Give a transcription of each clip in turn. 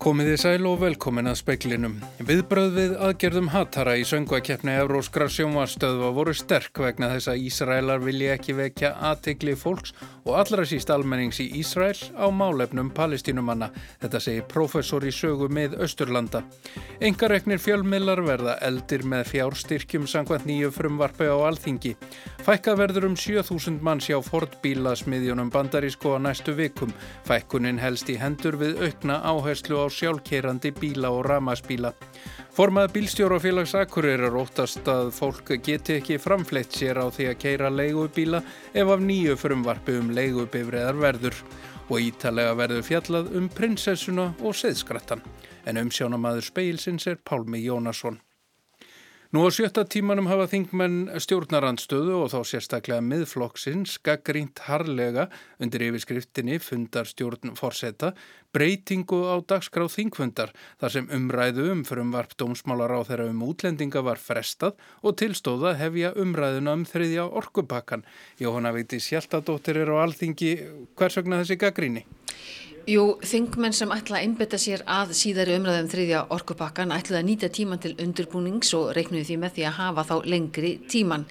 Komiði sæl og velkomin að speiklinum. Viðbröð við aðgerðum hatara í söngvakeppni Evróskra sjónvarstöðva voru sterk vegna þess að Ísraelar vilja ekki vekja aðtegli fólks og allra síst almennings í Ísrael á málefnum palestínumanna. Þetta segir professor í sögu með Östurlanda. Engareknir fjölmiðlar verða eldir með fjárstyrkjum sangvænt nýju frumvarpi á alþingi. Fækka verður um 7000 manns hjá Fordbíla smiðjunum bandarísko á næstu vikum. Fækkunin helst í hendur við aukna áherslu á sjálfkeirandi bíla og ramaspíla. Formað bílstjórafélags Akureyri er óttast að fólk geti ekki framfleitt sér á því að keira leigubíla ef af nýju frumvarfi um leigubifriðar verður og ítalega verður fjallað um prinsessuna og seðskrattan. En umsjónamaður speilsins er Pálmi Jónasson. Nú á sjötta tímanum hafa þingmenn stjórnarandstöðu og þá sérstaklega miðflokksins gaggrínt harlega undir yfirskriftinni fundar stjórn forsetta breytingu á dagskráð þingfundar þar sem umræðu um frumvarp dómsmálar á þeirra um útlendinga var frestað og tilstóða hefja umræðuna um þriðja orkupakkan. Jóhanna Víti Sjæltadóttir er á alþingi hvers vegna þessi gaggríni? Jú, þingmenn sem ætla að einbetta sér að síðari umræðum þriðja orkupakkan ætlaði að nýta tíman til undirbúnings og reiknuði því með því að hafa þá lengri tíman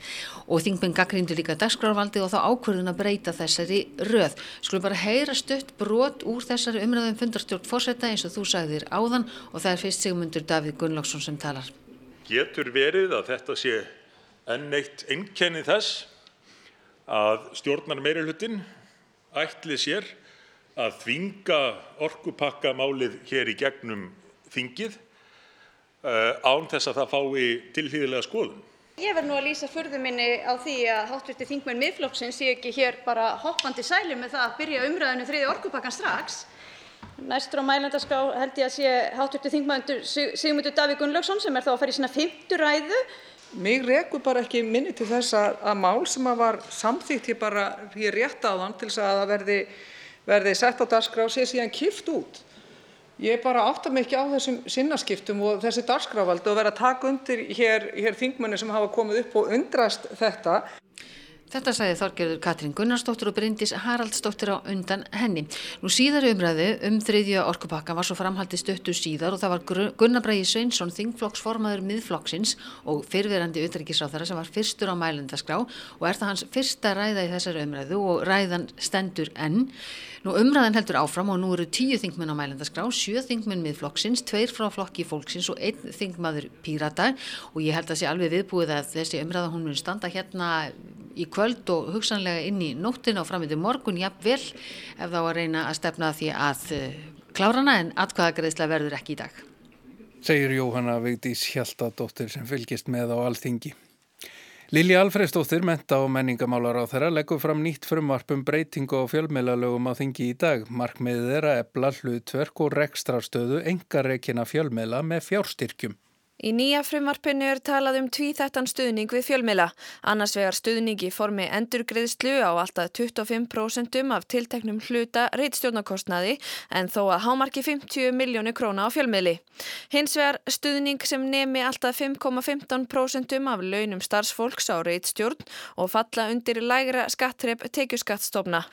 og þingmenn gaggrindu líka dagskrárvaldi og þá ákverðun að breyta þessari röð. Skulum bara heyra stutt brot úr þessari umræðum fundarstjórn fórsetta eins og þú sagðir áðan og það er fyrst sigmundur Davíð Gunnlaugsson sem talar. Getur verið að þetta sé enn eitt einnkenni þess að stjórnar meirihlutin ætli sér að þvinga orkupakkamálið hér í gegnum þingið uh, án þess að það fái tilhlýðilega skoðun. Ég verð nú að lýsa furðu minni á því að hátvirti þingmenn miðflokksins sé ekki hér bara hoppandi sæli með það að byrja umræðinu um þriði orkupakkan strax. Næstur á mælendaskrá held ég að sé hátvirti þingmændur Sigmundur Davík Gunnlaugsson sem er þá að fara í svona fymtur ræðu. Mig rekur bara ekki minni til þess að, að mál sem að var samþýtt hér bara hér rétt á þann til þess að það verði verði sett á dagskrá og sé síðan kift út. Ég bara átta mig ekki á þessum sinnaskiptum og þessi dagskrávaldi og vera að taka undir hér, hér þingmenni sem hafa komið upp og undrast þetta. Þetta sagði Þorgerður Katrín Gunnarsdóttir og Bryndis Haraldsdóttir á undan henni. Nú síðar umræðu um þriðja orkupakka var svo framhaldið stöttu síðar og það var Gunnar Bræði Sveinsson, þingflokksformaður miðflokksins og fyrverandi utryggisráþara sem var fyrstur á mælendaskrá og er það hans fyrsta ræða í þessari umræðu og ræðan stendur enn. Nú umræðan heldur áfram og nú eru tíu þingmenn á mælendaskrá, sjö þingmenn miðflokksins, tveir frá flokki fólksins og einn þingmaður pírata og ég held að sé alveg viðbúið að þessi umræða hún mun standa hérna í kvöld og hugsanlega inn í nóttin á framöndi morgun jafnvel ef þá að reyna að stefna því að uh, klárana en atkvæðagreðsla verður ekki í dag. Segir Jóhanna Vigdís Hjaltadóttir sem fylgist með á alþingi. Lili Alfredsdóttir, menta og menningamálar á þeirra, leggur fram nýtt frumvarpum breytingu á fjölmiðlalögum á þingi í dag. Markmiðið er að ebla hlutverk og rekstrarstöðu engareikina fjölmiðla með fjárstyrkjum. Í nýja frumarpinu er talað um tvíþættan stuðning við fjölmila, annars vegar stuðning í formi endurgriðslu á alltaf 25% af tilteknum hluta reitstjórnarkostnaði en þó að hámarki 50 miljónu króna á fjölmili. Hins vegar stuðning sem nemi alltaf 5,15% af launum starfsfólks á reitstjórn og falla undir lægra skattrepp tekjuskattstofna.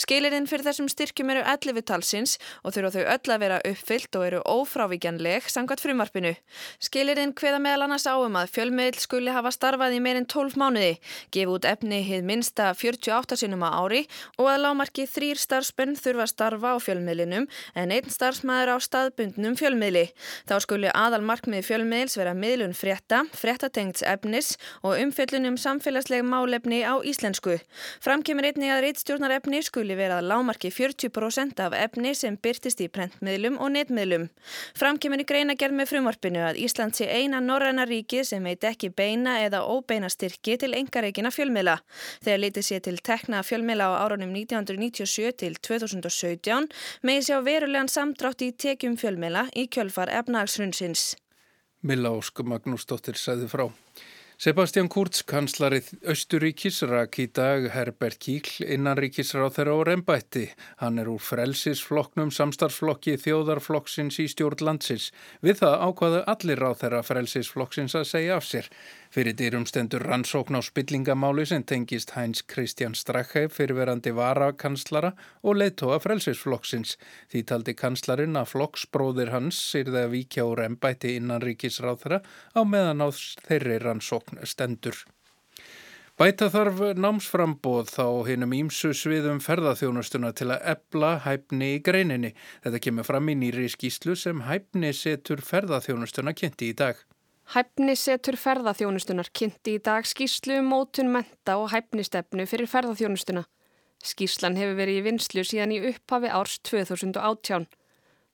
Skilirinn fyrir þessum styrkjum eru 11 talsins og þurfa þau öll að vera uppfyllt og eru ófrávíkjanleg samkvæmt frumarpinu. Skilirinn hveða meðal annars áum að fjölmiðl skuli hafa starfað í meirinn 12 mánuði, gefa út efni hið minsta 48 sinum á ári og að lámarki þrýr starfspenn þurfa að starfa á fjölmiðlinum en einn starfsmæður á staðbundnum fjölmiðli. Þá skuli aðal markmið fjölmiðls vera miðlun frétta, fréttatengts efnis og umfyllunum samfélagsleg málefni á íslensku. Framkemur einni að reitstjórnarefni skuli vera að lámarki 40% af efni sem byrtist í prentmiðlum og netmiðlum. Framkemur í greina gerð með frumvarpinu að Ísland sé eina norræna ríki sem heit ekki beina eða óbeina styrki til engareikina fjölmiðla. Þegar litið sé til tekna fjölmiðla á árunum 1997 til 2017 með sjá verulegan samdrátt í tekjum fjölmiðla í kjölfar efnagsrunnsins. Milla Ósk Magnúsdóttir sæði frá. Sebastian Kurz, kanslarið Östuríkis, rak í dag Herbert Kíkl innanríkisráð þeirra á reymbætti. Hann er úr frelsisflokknum samstarflokki þjóðarflokksins í stjórn landsins. Við það ákvaðu allir ráð þeirra frelsisflokksins að segja af sér. Fyrir dýrum stendur rannsókn á spillingamáli sem tengist Hæns Kristján Strache fyrirverandi varakanslara og leittóa frelsisflokksins. Því taldi kanslarinn að flokksbróðir hans sýrði að víkja úr reymbætti innanríkisráð þeirra á meðan á þeirri rannsókn stendur. Bæta þarf námsframbóð þá hinnum ímsu sviðum ferðarþjónustuna til að ebla hæfni í greininni. Þetta kemur fram í nýri skýslu sem hæfni setur ferðarþjónustuna kynnti í dag. Hæfni setur ferðarþjónustunar kynnti í dag skýslu um mótun menta og hæfnistefnu fyrir ferðarþjónustuna. Skýslan hefur verið í vinslu síðan í upphafi árs 2018.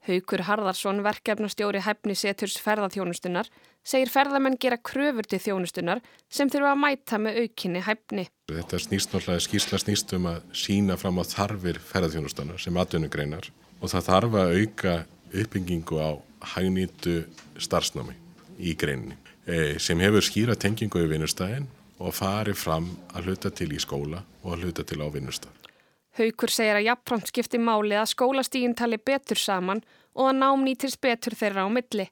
Haukur Harðarsson, verkefnastjóri hæfni seturs ferðarþjónustunar, segir ferðamenn gera kröfur til þjónustunar sem þurfa að mæta með aukinni hæfni. Þetta snýst náttúrulega skýrsla snýst um að sína fram á þarfir ferðarþjónustunar sem atvinnugreinar og það þarf að auka uppbyggingu á hagnýtu starfsnámi í greininni sem hefur skýra tengingu í vinnustæðin og fari fram að hluta til í skóla og að hluta til á vinnustæð. Haukur segir að jafnframt skipti máli að skólastígin tali betur saman og að nám nýtist betur þeirra á milli.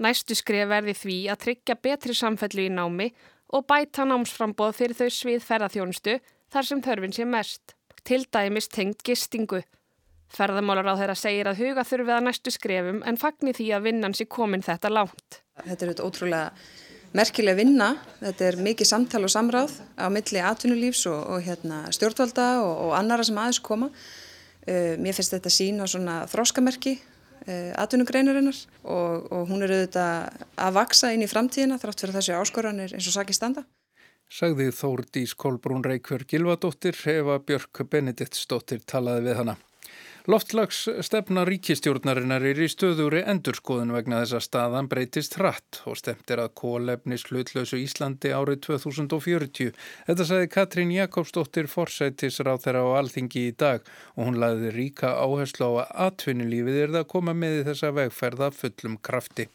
Næstu skrif verði því að tryggja betri samfellu í námi og bæta námsframboð fyrir þau svið ferðarþjónustu þar sem þörfin sé mest. Til dæmis tengt gistingu. Ferðamálar á þeirra segir að huga þurfið að næstu skrifum en fagni því að vinnan sé komin þetta langt. Þetta er auðvitað ótrúlega merkileg vinna. Þetta er mikið samtal og samráð á milli atvinnulífs og, og hérna, stjórnvalda og, og annara sem aðeins koma. Uh, mér finnst þetta sína svona þróskamerki uh, atvinnugreinarinnar og, og hún er auðvitað að vaksa inn í framtíðina þrátt fyrir þessi áskoranir eins og saki standa. Sagði Þórdís Kolbrún Reykjörg Gilvadóttir hefa Björk Benediktsdóttir talaði við hana. Loftlags stefna ríkistjórnarinnar er í stöðuri endurskoðun vegna þess að staðan breytist hratt og stemt er að kólefnis hlutlausu Íslandi árið 2040. Þetta sagði Katrín Jakobsdóttir forsættisráð þeirra á alþingi í dag og hún laði ríka áherslu á að atvinnulífið er það að koma með þessa vegferða fullum krafti.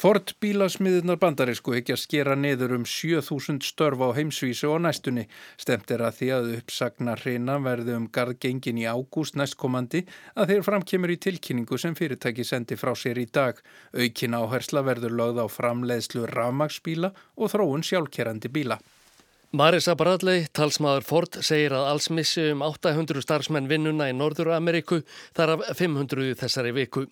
Ford bílasmiðunar bandarísku ekki að skera niður um 7000 störf á heimsvísu og næstunni. Stemt er að því að uppsagna hreina verði um gardgengin í ágúst næstkomandi að þeir framkemur í tilkynningu sem fyrirtæki sendi frá sér í dag. Aukin áhersla verður lögð á framleiðslu ramagsbíla og þróun sjálfkerandi bíla. Marisa Bradley, talsmaður Ford, segir að alls missi um 800 starfsmenn vinnuna í Norður Ameríku, þar af 500 þessari viku.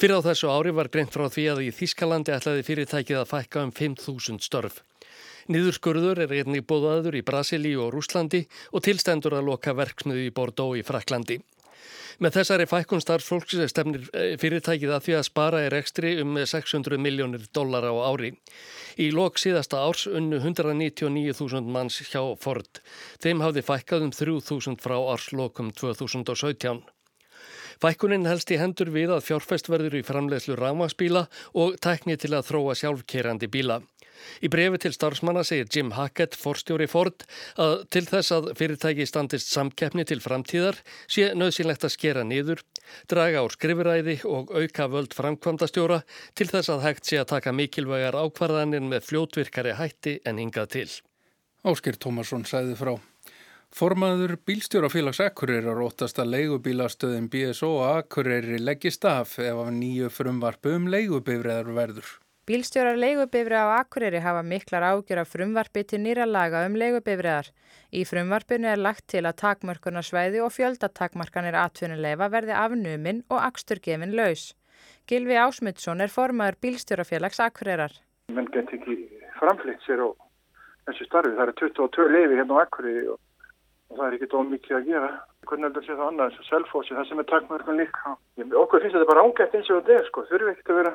Fyrir á þessu ári var greint frá því að í Þískalandi ætlaði fyrirtækið að fækka um 5.000 störf. Niðurskurður er einnig bóðaður í Brasilíu og Rúslandi og tilstendur að loka verksmiðu í Bordeaux í Fraklandi. Með þessari fækkun starfsfólks stefnir fyrirtækið að því að spara er ekstri um 600 miljónir dólar á ári. Í lok síðasta árs unnu 199.000 manns hjá Ford. Þeim hafði fækkað um 3.000 frá árslokum 2017. Fækkunin helst í hendur við að fjárfest verður í framleiðslu rámagsbíla og tækni til að þróa sjálfkerandi bíla. Í brefi til starfsmanna segir Jim Hackett, forstjóri Ford, að til þess að fyrirtæki standist samkeppni til framtíðar sé nöðsynlegt að skera niður, draga á skrifuræði og auka völd framkvamdastjóra til þess að hægt sé að taka mikilvægar ákvarðanir með fljótvirkari hætti en hingað til. Áskir Tómasson sæði frá. Formaður bílstjórafélags Akureyrar óttast að leigubílastöðin BSO Akureyri leggist af ef af nýju frumvarpu um leigubifræðar verður. Bílstjórar leigubifræða á Akureyri hafa miklar ágjör af frumvarpi til nýra laga um leigubifræðar. Í frumvarpinu er lagt til að takmörkunarsvæði og fjöldatakmarkanir atvinnuleifa verði afnumin og aksturgefin laus. Gilvi Ásmundsson er formaður bílstjórafélags Akureyrar. Menn get ekki framflitt sér og þessu starfi. Það eru 22 leifi hérna á Akureyri og og það er ekkert ómikið að gera. Hvernig heldur sé það annað eins og selfósi, það sem er takkmörgum líka. Okkur finnst þetta bara ágætt eins og þetta er, sko. Þurfi ekkert að vera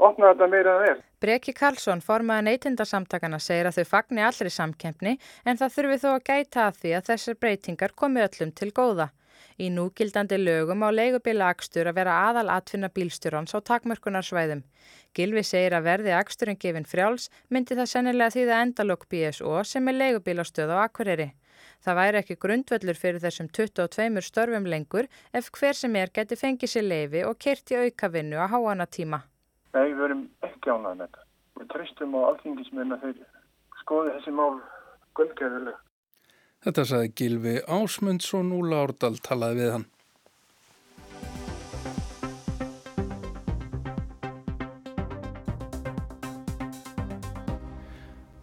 opna þetta meira en er. Breki Karlsson, formaði neytindasamtakana, segir að þau fagni allri samkempni en það þurfi þó að gæta að því að þessar breytingar komi öllum til góða. Í núgildandi lögum á leigubíla akstur að vera aðal atfinna bílstjórans á takmörkunarsvæðum. Gilvi segir að verði aksturinn gefin frjáls myndi það sennilega því það endalokk BSO sem er leigubílastöð á Akureyri. Það væri ekki grundvöllur fyrir þessum 22 störfum lengur ef hver sem er geti fengið sér leifi og kert í aukavinnu á háana tíma. Nei, við verum ekki ánað með þetta. Við treystum á alþingismenn að þeir skoði þessi mál gunngeðuleg. Þetta saði Gilvi Ásmundsson og Lárdal talaði við hann.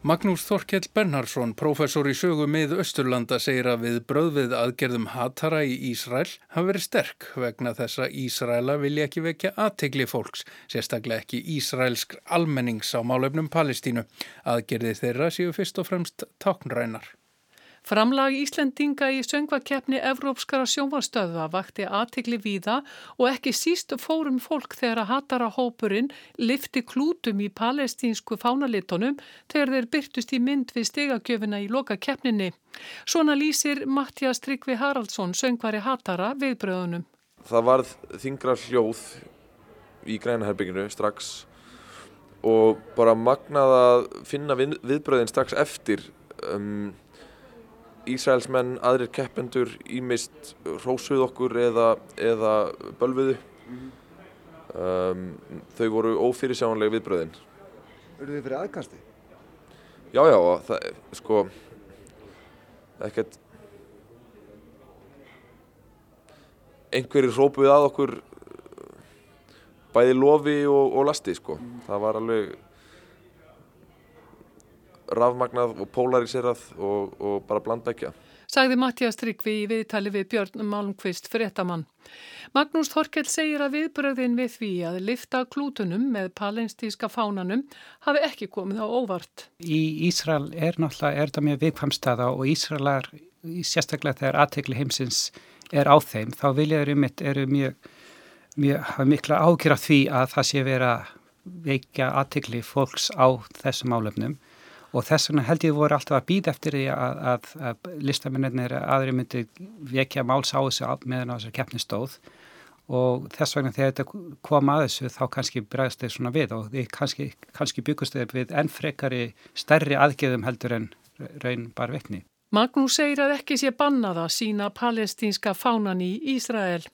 Magnús Þorkell Bernhardsson, professor í sögu mið Östurlanda, segir að við bröðvið aðgerðum hatara í Ísræl hafi verið sterk vegna þess að Ísræla vilja ekki vekja aðtegli fólks, sérstaklega ekki Ísrælsk almennings á málefnum Palestínu. Aðgerði þeirra séu fyrst og fremst táknrænar. Framlag Íslendinga í söngvakeppni Evrópskara sjónvarstöða vakti aðtikli víða og ekki síst fórum fólk þegar að hatara hópurinn lifti klútum í palestínsku fánalitunum þegar þeir byrtust í mynd við stegagjöfina í loka keppninni. Svona lýsir Mattias Tryggvi Haraldsson söngvari hatara viðbröðunum. Það varð þingra hljóð í grænaherbygginu strax og bara magnað að finna viðbröðin strax eftir um Ísraelsmenn, aðrir keppendur ímist rósuð okkur eða, eða bölfuðu. Mm. Um, þau voru ófyrirsjánlega viðbröðin. Eru þið fyrir aðkasti? Já, já, það sko ekkert einhverjir rópuð að okkur bæði lofi og, og lasti sko. Mm. Það var alveg rafmagnað og polariserað og, og bara blanda ekki að. Sagði Mattias Tryggvi í viðtali við Björn Malmqvist fréttamann. Magnús Þorkell segir að viðbröðin við því að lifta klútunum með palestíska fánanum hafi ekki komið á óvart. Í Ísrael er náttúrulega er þetta mjög vikfamstaða og Ísraelar, sérstaklega þegar aðtegli heimsins er á þeim, þá viljaður um mitt eru mjög, mjög mikla ágjur af því að það sé vera veikja aðtegli fólks á þessum álefnum og þess vegna held ég voru alltaf að býða eftir því að, að, að listamennir aðri myndi vekja máls á þessu meðan á þessar keppnistóð og þess vegna þegar þetta kom að þessu þá kannski bregðast þau svona við og þið kannski, kannski byggust þau við enn frekari stærri aðgeðum heldur en raun bar veikni. Magnús segir að ekki sé bannað að sína palestínska fánan í Ísrael.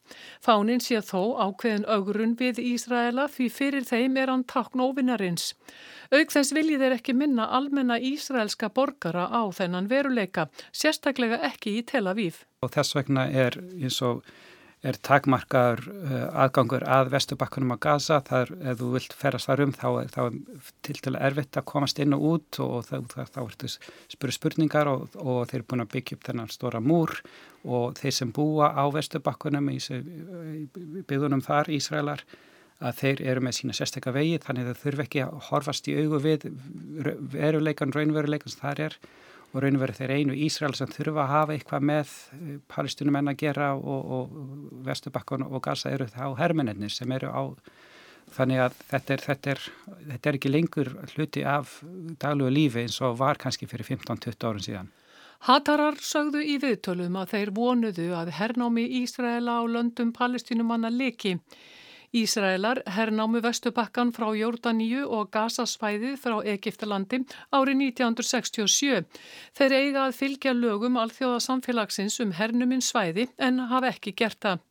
Fánin sé þó ákveðin augrun við Ísraela því fyrir þeim er hann takn óvinnarins. Auk þess viljið þeir ekki minna almenna ísraelska borgara á þennan veruleika, sérstaklega ekki í Tel Aviv. Og þess vegna er eins og er takmarkaður uh, aðgangur að vestubakkunum á Gaza. Þar, ef þú vilt ferast þar um, þá, þá er til dæla erfitt að komast inn og út og þá, ertu spuru spurningar og, og þeir eru búin að byggja upp þennan stóra múr og þeir sem búa á vestubakkunum í byggðunum þar, Ísraelar, að þeir eru með sína sérstakka vegi þannig að þau þurfi ekki að horfast í augu við veruleikan, raunveruleikan sem þar er og raun og verið þeir einu Ísrael sem þurfa að hafa eitthvað með eh, palestunum enn að gera og, og Vestubakkon og Gaza eru þá hermennir sem eru á þannig að þetta er, þetta, er, þetta er ekki lengur hluti af daglugu lífi eins og var kannski fyrir 15-20 árun síðan. Hatarar sögðu í viðtölum að þeir vonuðu að hernámi Ísraela á löndum palestinumanna leki. Ísraelar hernámu Vestubakkan frá Jórdaníu og Gazasvæðið frá Egiptalandi árið 1967. Þeir eiga að fylgja lögum alþjóða samfélagsins um hernuminn svæði en hafa ekki gert það.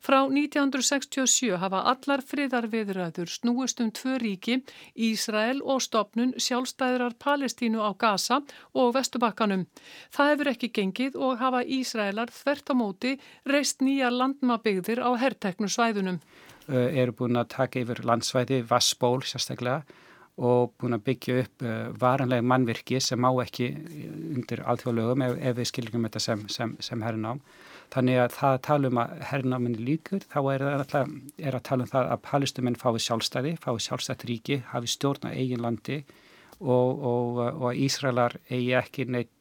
Frá 1967 hafa allar friðarviðræður snúist um tvö ríki, Ísrael og stopnun sjálfstæðrar Palestínu á Gaza og Vestubakkanum. Það hefur ekki gengið og hafa Ísraelar þvert á móti reist nýja landmabigðir á herrteknu svæðunum. Eh, eru búin að taka yfir landsvæði, vassból sérstaklega og búin að byggja upp uh, varanlega mannvirki sem má ekki undir alþjóðlögum ef, ef við skiljum þetta sem, sem, sem hernám. Þannig að það að tala um að hernáminni líkur, þá er það alltaf er að tala um það að palestuminn fái sjálfstæði, fái sjálfstætt ríki, hafi stjórn á eigin landi og, og, og Ísraelar eigi ekki neitt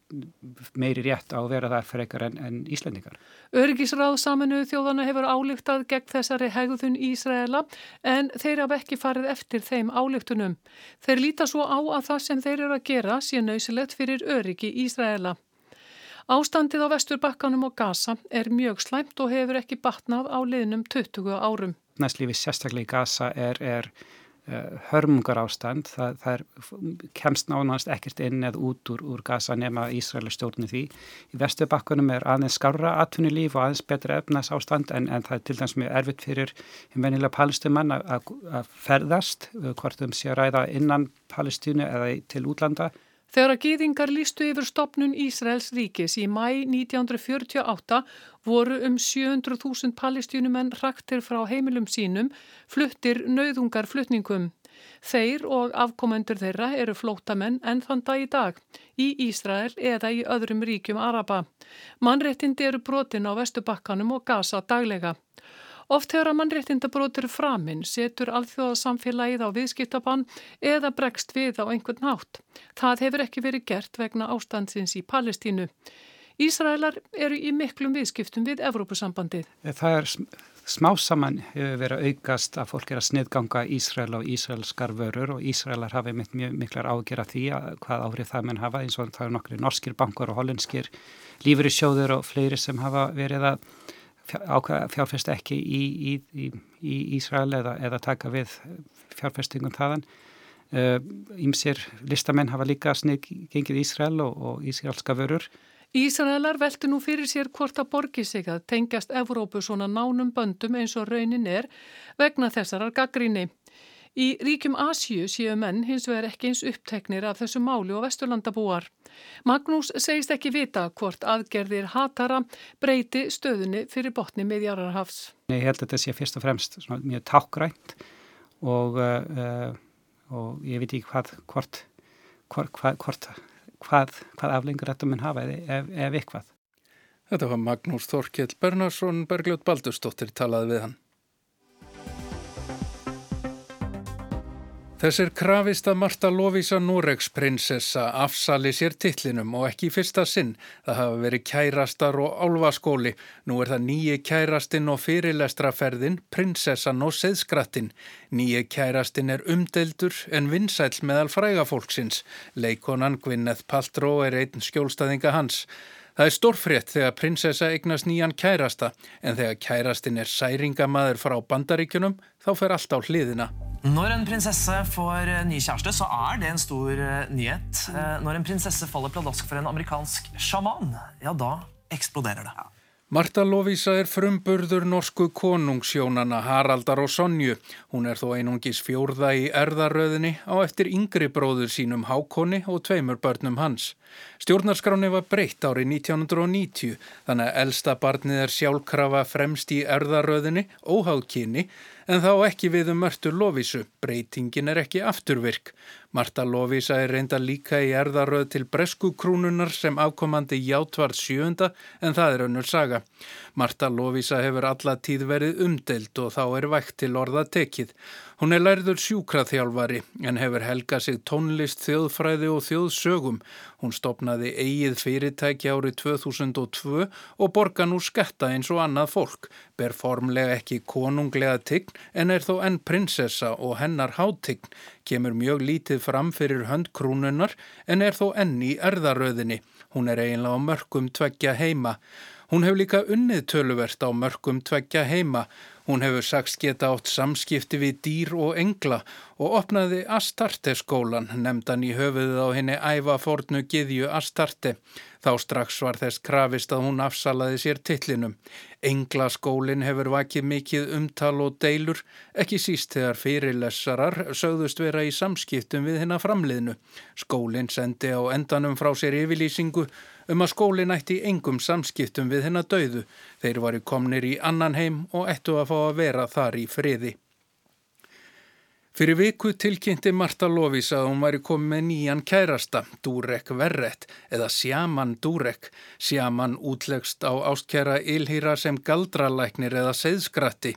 meiri rétt á að vera þar frekar en, en Íslandingar. Örgisráð saminu þjóðana hefur álygtað gegn þessari hegðun Ísraela en þeir hafa ekki farið eftir þeim álygtunum. Þeir líta svo á að það sem þeir eru að gera sé nöysilegt fyrir öryggi Ísraela. Ástandið á vesturbakkanum og Gaza er mjög slæmt og hefur ekki batnað á liðnum 20 árum. Næstlífi sérstaklega í Gaza er, er hörmungar ástand, það, það er, kemst nánast ekkert inn eða út úr, úr Gaza nema Ísraeli stjórnir því. Í Vesturbakkunum er aðeins skarra atvinnulíf og aðeins betra efnas ástand en, en það er til dæmis mjög erfitt fyrir venilega palestimann að ferðast, eh, hvort um sé að ræða innan Palestínu eða til útlanda. Þegar að gýðingar lístu yfir stopnun Ísraels ríkis í mæ 1948 voru um 700.000 palestínumenn raktir frá heimilum sínum fluttir nauðungar flutningum. Þeir og afkomendur þeirra eru flótamenn enn þann dag í dag í Ísrael eða í öðrum ríkjum Araba. Mannréttindi eru brotin á Vestubakkanum og Gaza daglega. Oft þegar að mannréttindabrótur framinn setur alþjóðasamfélagið á viðskiptabann eða bregst við á einhvern nátt. Það hefur ekki verið gert vegna ástandsins í Palestínu. Ísraelar eru í miklum viðskiptum við Evrópusambandið. Það er smá saman hefur verið aukast að fólk er að sniðganga Ísrael og Ísraelskar vörur og Ísraelar hafi mjög miklar ágjör af því að hvað áhrif það menn hafa eins og það er nokkri norskir bankar og hollenskir lífurissjóður og fleiri sem hafa verið að fjárfest ekki í, í, í, Ísrael eða, eða taka við fjárfestingum þaðan. Ímsir uh, listamenn hafa líka snið gengið Ísrael og, og Ísraelska vörur. Ísraelar velti nú fyrir sér hvort að borgi sig að tengjast Evrópu svona nánum böndum eins og raunin er vegna þessarar gaggríni. Í ríkjum Asju séu menn hins vegar ekki eins uppteknir af þessu máli og vesturlandabúar. Magnús segist ekki vita hvort aðgerðir hatara breyti stöðunni fyrir botni miðjararhafs. Ég held að þetta sé fyrst og fremst mjög tákgrænt og, uh, og ég veit ekki hvað, hvort, hvort, hvort, hvað, hvað aflengur þetta mun hafa ef, ef eitthvað. Þetta var Magnús Þorkjell Bernarsson, Bergljótt Baldurstóttir talaði við hann. Þessir krafist að Marta Lovisa Noregs prinsessa afsali sér titlinum og ekki í fyrsta sinn. Það hafa verið kærastar og álvaskóli. Nú er það nýji kærastinn og fyrirlestraferðin, prinsessan og seðskrattin. Nýji kærastinn er umdeldur en vinsæl meðal frægafólksins. Leikonan Gwyneth Paltrow er einn skjólstaðinga hans. Það er stórfrétt þegar prinsessa eignast nýjan kærasta en þegar kærastinn er særingamaður frá bandaríkunum þá fer allt á hliðina. Når en prinsesse får eh, ny kjæreste, så er det en stor eh, nyhet. Eh, når en prinsesse faller pladask for en amerikansk sjaman, ja, da eksploderer det. Marta Lovisa er frumburður norsku konungsjónana Haraldar og Sonju. Hún er þó einungis fjórða í erðaröðinni á eftir yngri bróður sínum Hákonni og tveimur börnum hans. Stjórnarskráni var breytt árið 1990 þannig að elsta barnið er sjálfkrafa fremst í erðaröðinni, óháðkynni, en þá ekki við um Mörtur Lovísu. Breytingin er ekki afturvirk. Marta Lovísa er reynda líka í erðaröð til bresku krúnunar sem afkomandi játvarð sjöunda en það er önnur saga. Marta Lovísa hefur alla tíð verið umdelt og þá er vægt til orða tekið. Hún er lærður sjúkraþjálfari en hefur helgað sig tónlist, þjóðfræði og þjóðsögum. Hún stopnaði eigið fyrirtæki árið 2002 og borga nú sketta eins og annað fólk. Ber formlega ekki konunglega tign en er þó enn prinsessa og hennar hátign. Kemur mjög lítið fram fyrir hönd krúnunnar en er þó enn í erðaröðinni. Hún er eiginlega á mörgum tveggja heima. Hún hefur líka unnið töluvert á mörgum tveggja heima. Hún hefur sagst geta átt samskipti við dýr og engla og opnaði Astarte skólan, nefndan í höfuðið á henni æfa fornu giðju Astarte. Þá strax var þess krafist að hún afsalaði sér tillinum. Englaskólin hefur vakið mikið umtal og deilur, ekki síst þegar fyrirlessarar sögðust vera í samskiptum við hennar framliðnu. Skólin sendi á endanum frá sér yfirlýsingu um að skólin ætti engum samskiptum við hennar dauðu. Þeir varu komnir í annan heim og ættu að fá að vera þar í friði. Fyrir viku tilkynnti Marta Lovís að hún væri komið með nýjan kærasta, Durek Verret, eða Sjaman Durek. Sjaman útlegst á ástkjara Ilhýra sem galdralæknir eða seðskratti.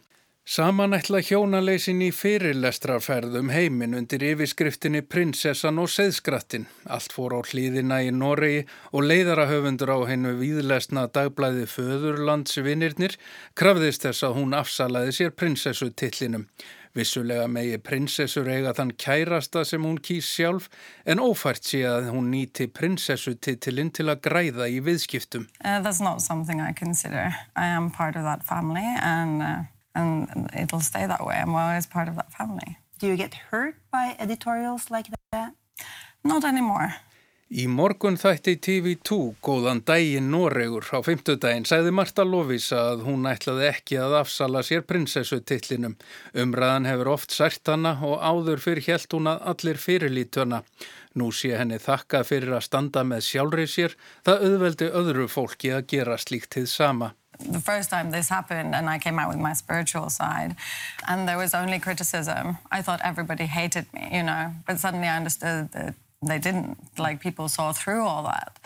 Saman ætla hjónaleysin í fyrirlestraferðum heiminn undir yfirskriftinni Prinsessan og Seðskrattin. Allt fór á hlýðina í Noregi og leiðarahöfundur á hennu víðlesna dagblæði Föðurlandsvinnirnir krafðist þess að hún afsalaði sér prinsessutillinum. Vissulega megi prinsessur eiga þann kærasta sem hún kýs sjálf en ófært sé að hún nýti prinsessutitillin til að græða í viðskiptum. Uh, that's not something I consider. I am part of that family and... Uh and it'll stay that way. I'm always part of that family. Do you get hurt by editorials like that? Not anymore. Í morgun þætti TV2 góðan dægin Noregur á fymtudaginn sagði Marta Lovisa að hún ætlaði ekki að afsala sér prinsessutitlinum. Umræðan hefur oft sært hana og áður fyrir helt hún að allir fyrirlítuna. Nú sé henni þakka fyrir að standa með sjálfrið sér, það auðveldi öðru fólki að gera slíkt til sama. The first time this happened and I came out with my spiritual side and there was only criticism, I thought everybody hated me, you know, but suddenly I understood that they didn't like people saw through all that.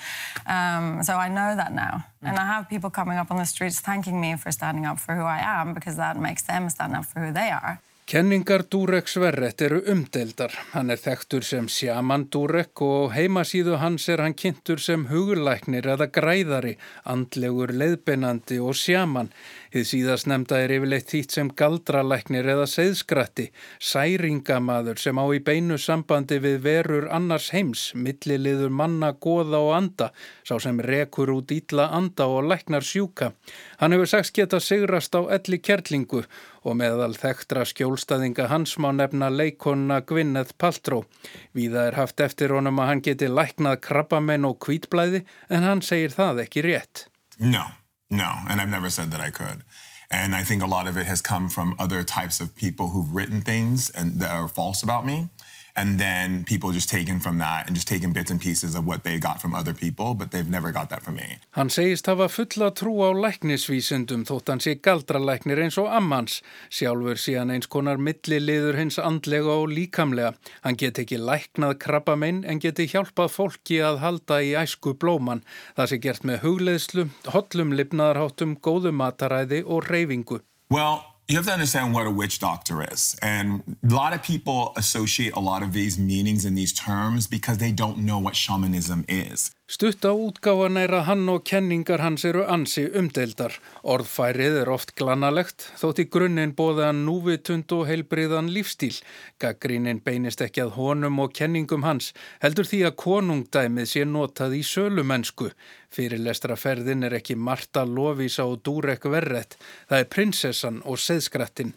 Um, so i know that now. Mm. and i have people coming up on the streets thanking me for standing up for who i am because that makes them stand up for who they are Kenningar Durek Sverret eru umdeildar. Hann er þekktur sem sjaman Durek og heimasíðu hans er hann kynntur sem hugurlæknir eða græðari, andlegur leiðbeinandi og sjaman. Þið síðast nefnda er yfirleitt þýtt sem galdralæknir eða seðskratti, særingamaður sem á í beinu sambandi við verur annars heims, milliliður manna, goða og anda, sá sem rekur út ítla anda og læknar sjúka. Hann hefur sagst geta sigrast á elli kjerlingu og meðal þekktra skjólstaðinga hans má nefna leikonna Gwyneth Paltrow. Víða er haft eftir honum að hann geti læknað krabbamenn og kvítblæði en hann segir það ekki rétt. No. No, and I've never said that I could. And I think a lot of it has come from other types of people who've written things and that are false about me. And then people just taken from that and just taken bits and pieces of what they got from other people but they've never got that from me. Hann segist hafa fulla trú á læknisvísundum þótt hann sé galdralæknir eins og ammans. Sjálfur sé hann eins konar milliliður hins andlega og líkamlega. Hann get ekki læknað krabbamein en geti hjálpað fólki að halda í æsku blóman. Það sé gert með hugleðslu, hollum lifnaðarháttum, góðu mataræði og reyfingu. Well, you have to understand what a witch doctor is. And a lot of people associate a lot of these meanings and these terms because they don't know what shamanism is. Stutta útgáfan er að hann og kenningar hans eru ansi umdeildar. Orðfærið er oft glanalegt, þótt í grunninn bóða hann núvitund og heilbriðan lífstíl. Gaggrínin beinist ekki að honum og kenningum hans, heldur því að konungdæmið sé notað í sölumennsku. Fyrirlestraferðin er ekki Marta Lovisa og Durek Verret, það er prinsessan og seðskrattin.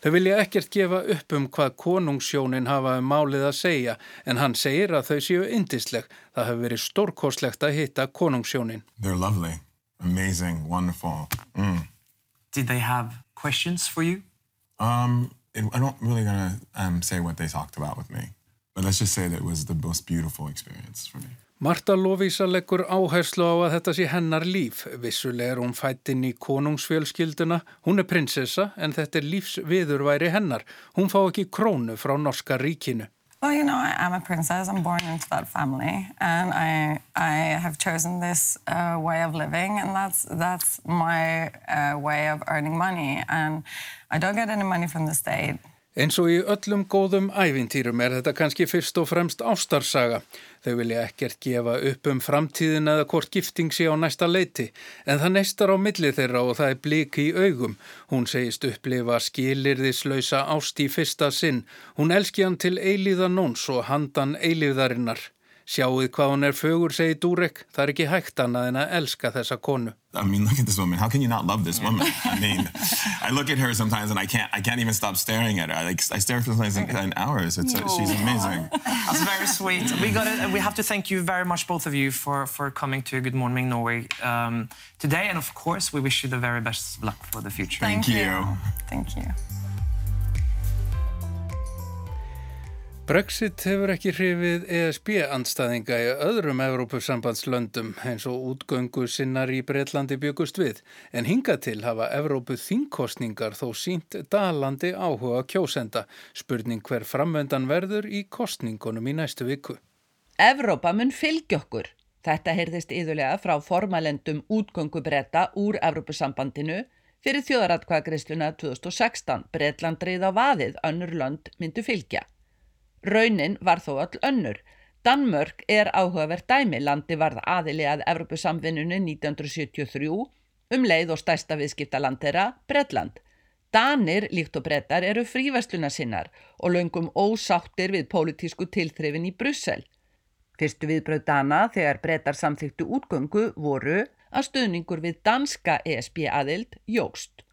Þau vilja ekkert gefa upp um hvað konungssjónin hafa um málið að segja en hann segir að þau séu indisleg. Það hefur verið stórkoslegt að hitta konungssjónin. They're lovely, amazing, wonderful. Mm. Did they have questions for you? Um, it, I don't really gonna um, say what they talked about with me. But let's just say that it was the most beautiful experience for me. Marta Lovísa leggur áherslu á að þetta sé hennar líf. Vissuleg er hún fættinn í konungsfjölskylduna. Hún er prinsessa en þetta er lífsviðurværi hennar. Hún fá ekki krónu frá norska ríkinu. Well, you know, I'm a princess. I'm born into that family, and I I have chosen this uh, way of living, and that's that's my uh, way of earning money. And I don't get any money from the state. Eins og í öllum góðum ævintýrum er þetta kannski fyrst og fremst ástarsaga. Þau vilja ekkert gefa upp um framtíðin eða hvort gifting sé á næsta leiti, en það neistar á milli þeirra og það er bliki í augum. Hún segist upplifa skilirðislausa ást í fyrsta sinn. Hún elski hann til eilíðan nóns og handan eilíðarinnar. Sjáuð hvað hún er fögur, segi Durek. Það er ekki hægt annað en að elska þessa konu. I mean, look at this woman. How can you not love this woman? I mean, I look at her sometimes and I can't, I can't even stop staring at her. I, like, I stare for sometimes in hours. It's, no. she's amazing. That's very sweet. We got it. We have to thank you very much, both of you, for, for coming to Good Morning Norway um, today. And of course, we wish you the very best luck for the future. Thank, thank you. you. Thank you. Brexit hefur ekki hrifið ESB-andstæðinga í öðrum Evrópusambandslöndum eins og útgöngu sinnar í Breitlandi byggust við, en hinga til hafa Evrópu þingkostningar þó sínt dalandi áhuga kjósenda. Spurning hver framvendan verður í kostningunum í næstu viku. Evrópa mun fylgja okkur. Þetta heyrðist yðurlega frá formalendum útgöngu breyta úr Evrópusambandinu fyrir þjóðaratkvæðagreisluna 2016. Breitland reyða vaðið, önnur lönd myndu fylgja. Raunin var þó all önnur. Danmörk er áhugavert dæmi landi varð aðili að Evropasamvinnunni 1973 um leið og stærsta viðskiptaland þeirra, Bredland. Danir, líkt og brettar, eru fríversluna sinnar og löngum ósáttir við pólitísku tilþrifin í Brussel. Fyrstu viðbröð Dana þegar brettar samþýttu útgöngu voru að stuðningur við danska ESB aðild jógst.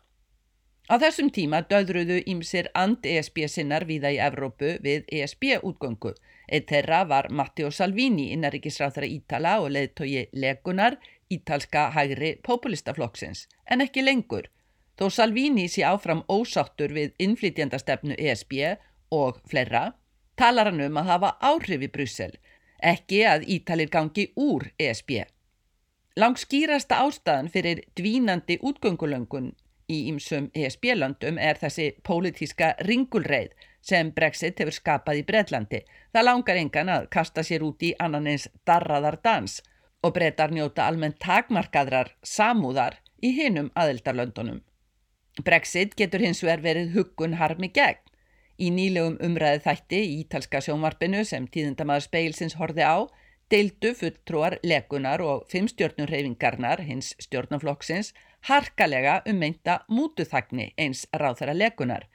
Á þessum tíma döðruðu ímsir and-ESB sinnar viða í Evrópu við ESB-útgöngu Eitt þeirra var Matteo Salvini, innaríkisráþara Ítala og leðtogi legunar ítalska hægri populistaflokksins, en ekki lengur. Þó Salvini sé áfram ósáttur við innflytjandastefnu ESB og fleira, talar hann um að hafa áhrif í Brussel, ekki að Ítalir gangi úr ESB. Langskýrasta ástæðan fyrir dvínandi útgöngulöngun í ymsum ESB-löndum er þessi pólitíska ringulreið sem Brexit hefur skapað í Breitlandi. Það langar engan að kasta sér út í annan eins darraðar dans og breytar njóta almennt takmarkaðrar samúðar í hinum aðildarlöndunum. Brexit getur hins vegar verið huggun harmi gegn. Í nýlegum umræði þætti í ítalska sjónvarpinu sem tíðindamaður speilsins horfi á, deildu fulltrúar legunar og fimmstjórnum reyfingarnar hins stjórnaflokksins harkalega um meinta mútuþagni eins ráð þeirra legunar.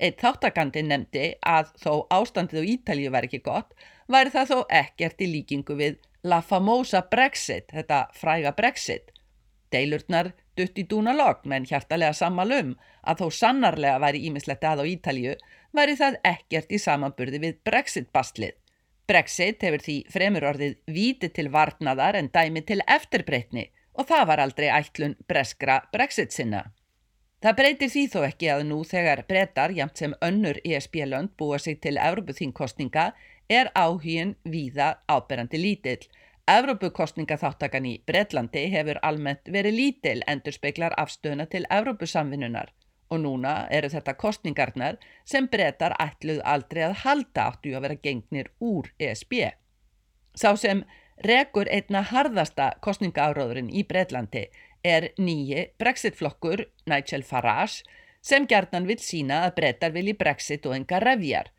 Eitt þáttakandi nefndi að þó ástandið á Ítalju var ekki gott, væri það þó ekkert í líkingu við La Famosa Brexit, þetta fræga Brexit. Deilurnar dutt í dúna logg menn hjartalega sammalum að þó sannarlega væri ímislegt að á Ítalju væri það ekkert í samanburði við Brexit-bastlið. Brexit hefur því fremur orðið víti til varnaðar en dæmi til eftirbreytni og það var aldrei ætlun breskra Brexit sinna. Það breytir því þó ekki að nú þegar breytar jamt sem önnur ESB-lönd búa sig til Evropuþingkostninga er áhugin víða áberandi lítill. Evrópukostningaþáttakan í Breitlandi hefur almennt verið lítil endur speiklar afstöðuna til Evrópusamvinnunar og núna eru þetta kostningarnar sem brettar ætluð aldrei að halda áttu að vera gengnir úr ESB. Sá sem rekur einna harðasta kostningaáróðurinn í Breitlandi er nýji Brexit-flokkur Nigel Farage sem gerðnan vil sína að brettar vilji Brexit og enga revjar.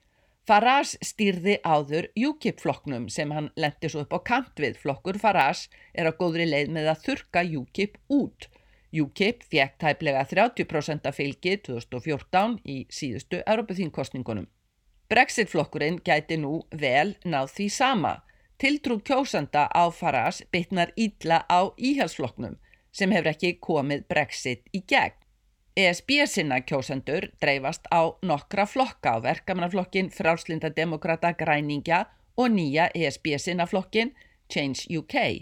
Farage stýrði áður UKIP-flokknum sem hann lendi svo upp á kant við. Flokkur Farage er á góðri leið með að þurka UKIP út. UKIP fjekk tæplega 30% af fylgi 2014 í síðustu Europafínkostningunum. Brexit-flokkurinn gæti nú vel náð því sama. Tiltrú kjósanda á Farage bytnar ítla á íhalsflokknum sem hefur ekki komið Brexit í gegn. ESB sinna kjósendur dreifast á nokkra flokka á verkamannaflokkin, frálslinda demokrata, græningja og nýja ESB sinna flokkin, Change UK.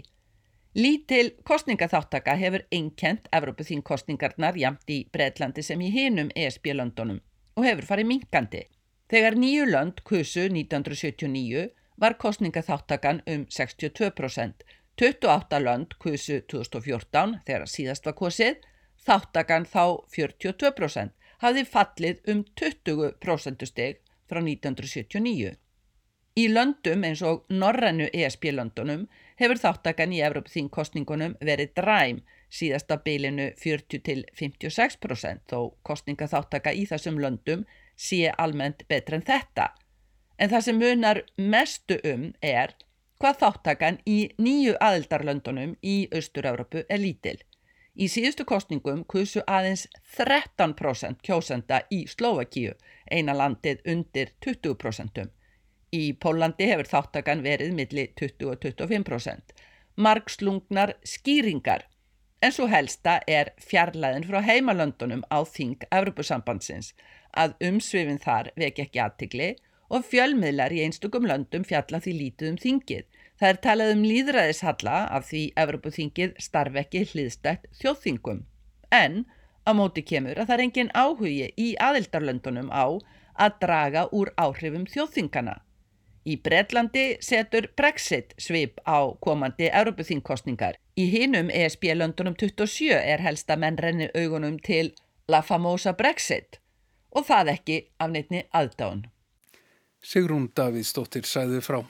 Lítil kostningaþáttaka hefur einkent Evropaþínkostningarnar jamt í Breitlandi sem í hinum ESB-löndunum og hefur farið minkandi. Þegar nýju lönd kusu 1979 var kostningaþáttakan um 62%, 28 lönd kusu 2014 þegar síðast var kosið, þáttakan þá 42%, hafði fallið um 20% steg frá 1979. Í löndum eins og norrænu ESB-löndunum hefur þáttakan í Evropþínkostningunum verið dræm síðasta beilinu 40 til 56% þó kostningaþáttaka í þessum löndum sé almennt betra en þetta. En það sem munar mestu um er hvað þáttakan í nýju aðildarlöndunum í Östur-Európu er lítil. Í síðustu kostningum kusu aðeins 13% kjósenda í Slovakíu, eina landið undir 20%. Í Pólandi hefur þáttakan verið milli 20 og 25%. Markslungnar skýringar, en svo helsta er fjarlæðin frá heimalöndunum á þing Evropasambandsins að umsvifin þar veki ekki aðtigli og fjölmiðlar í einstökum löndum fjalla því lítið um þingið. Það er talað um líðræðishalla af því Evropaþingið starf ekki hliðstætt þjóðþingum. En á móti kemur að það er engin áhugi í aðildarlöndunum á að draga úr áhrifum þjóðþingana. Í Breitlandi setur Brexit svip á komandi Európuþingkostningar. Í hinum ESB-löndunum 27 er helsta mennrenni augunum til La Famosa Brexit og það ekki af neittni aðdáðun. Sigrún Davíðsdóttir sæði frá.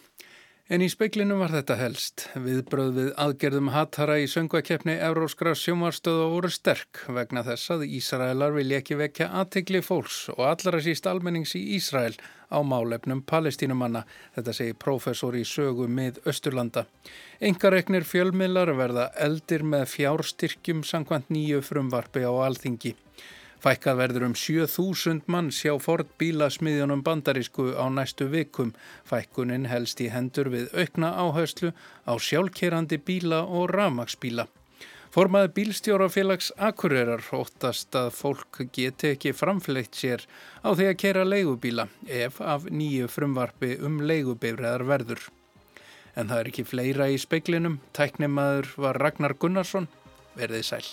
En í speiklinum var þetta helst. Viðbröð við aðgerðum hattara í söngvakeppni Euróskra sjómarstöðu voru sterk vegna þess að Ísraelar vilja ekki vekja aðtegli fólks og allra síst almennings í Ísrael á málefnum palestínumanna. Þetta segir professor í sögu mið Östurlanda. Engareiknir fjölmiðlar verða eldir með fjárstyrkjum sangkvæmt nýju frumvarfi á alþingi. Fækkað verður um 7000 mann sjá Ford bílasmiðjunum bandarísku á næstu vikum. Fækkunin helst í hendur við aukna áherslu á sjálfkerandi bíla og ramagsbíla. Formaði bílstjórafélags Akureyrar óttast að fólk geti ekki framfleitt sér á því að kera leigubíla ef af nýju frumvarfi um leigubifræðar verður. En það er ekki fleira í speiklinum. Tæknimaður var Ragnar Gunnarsson. Verðið sæl.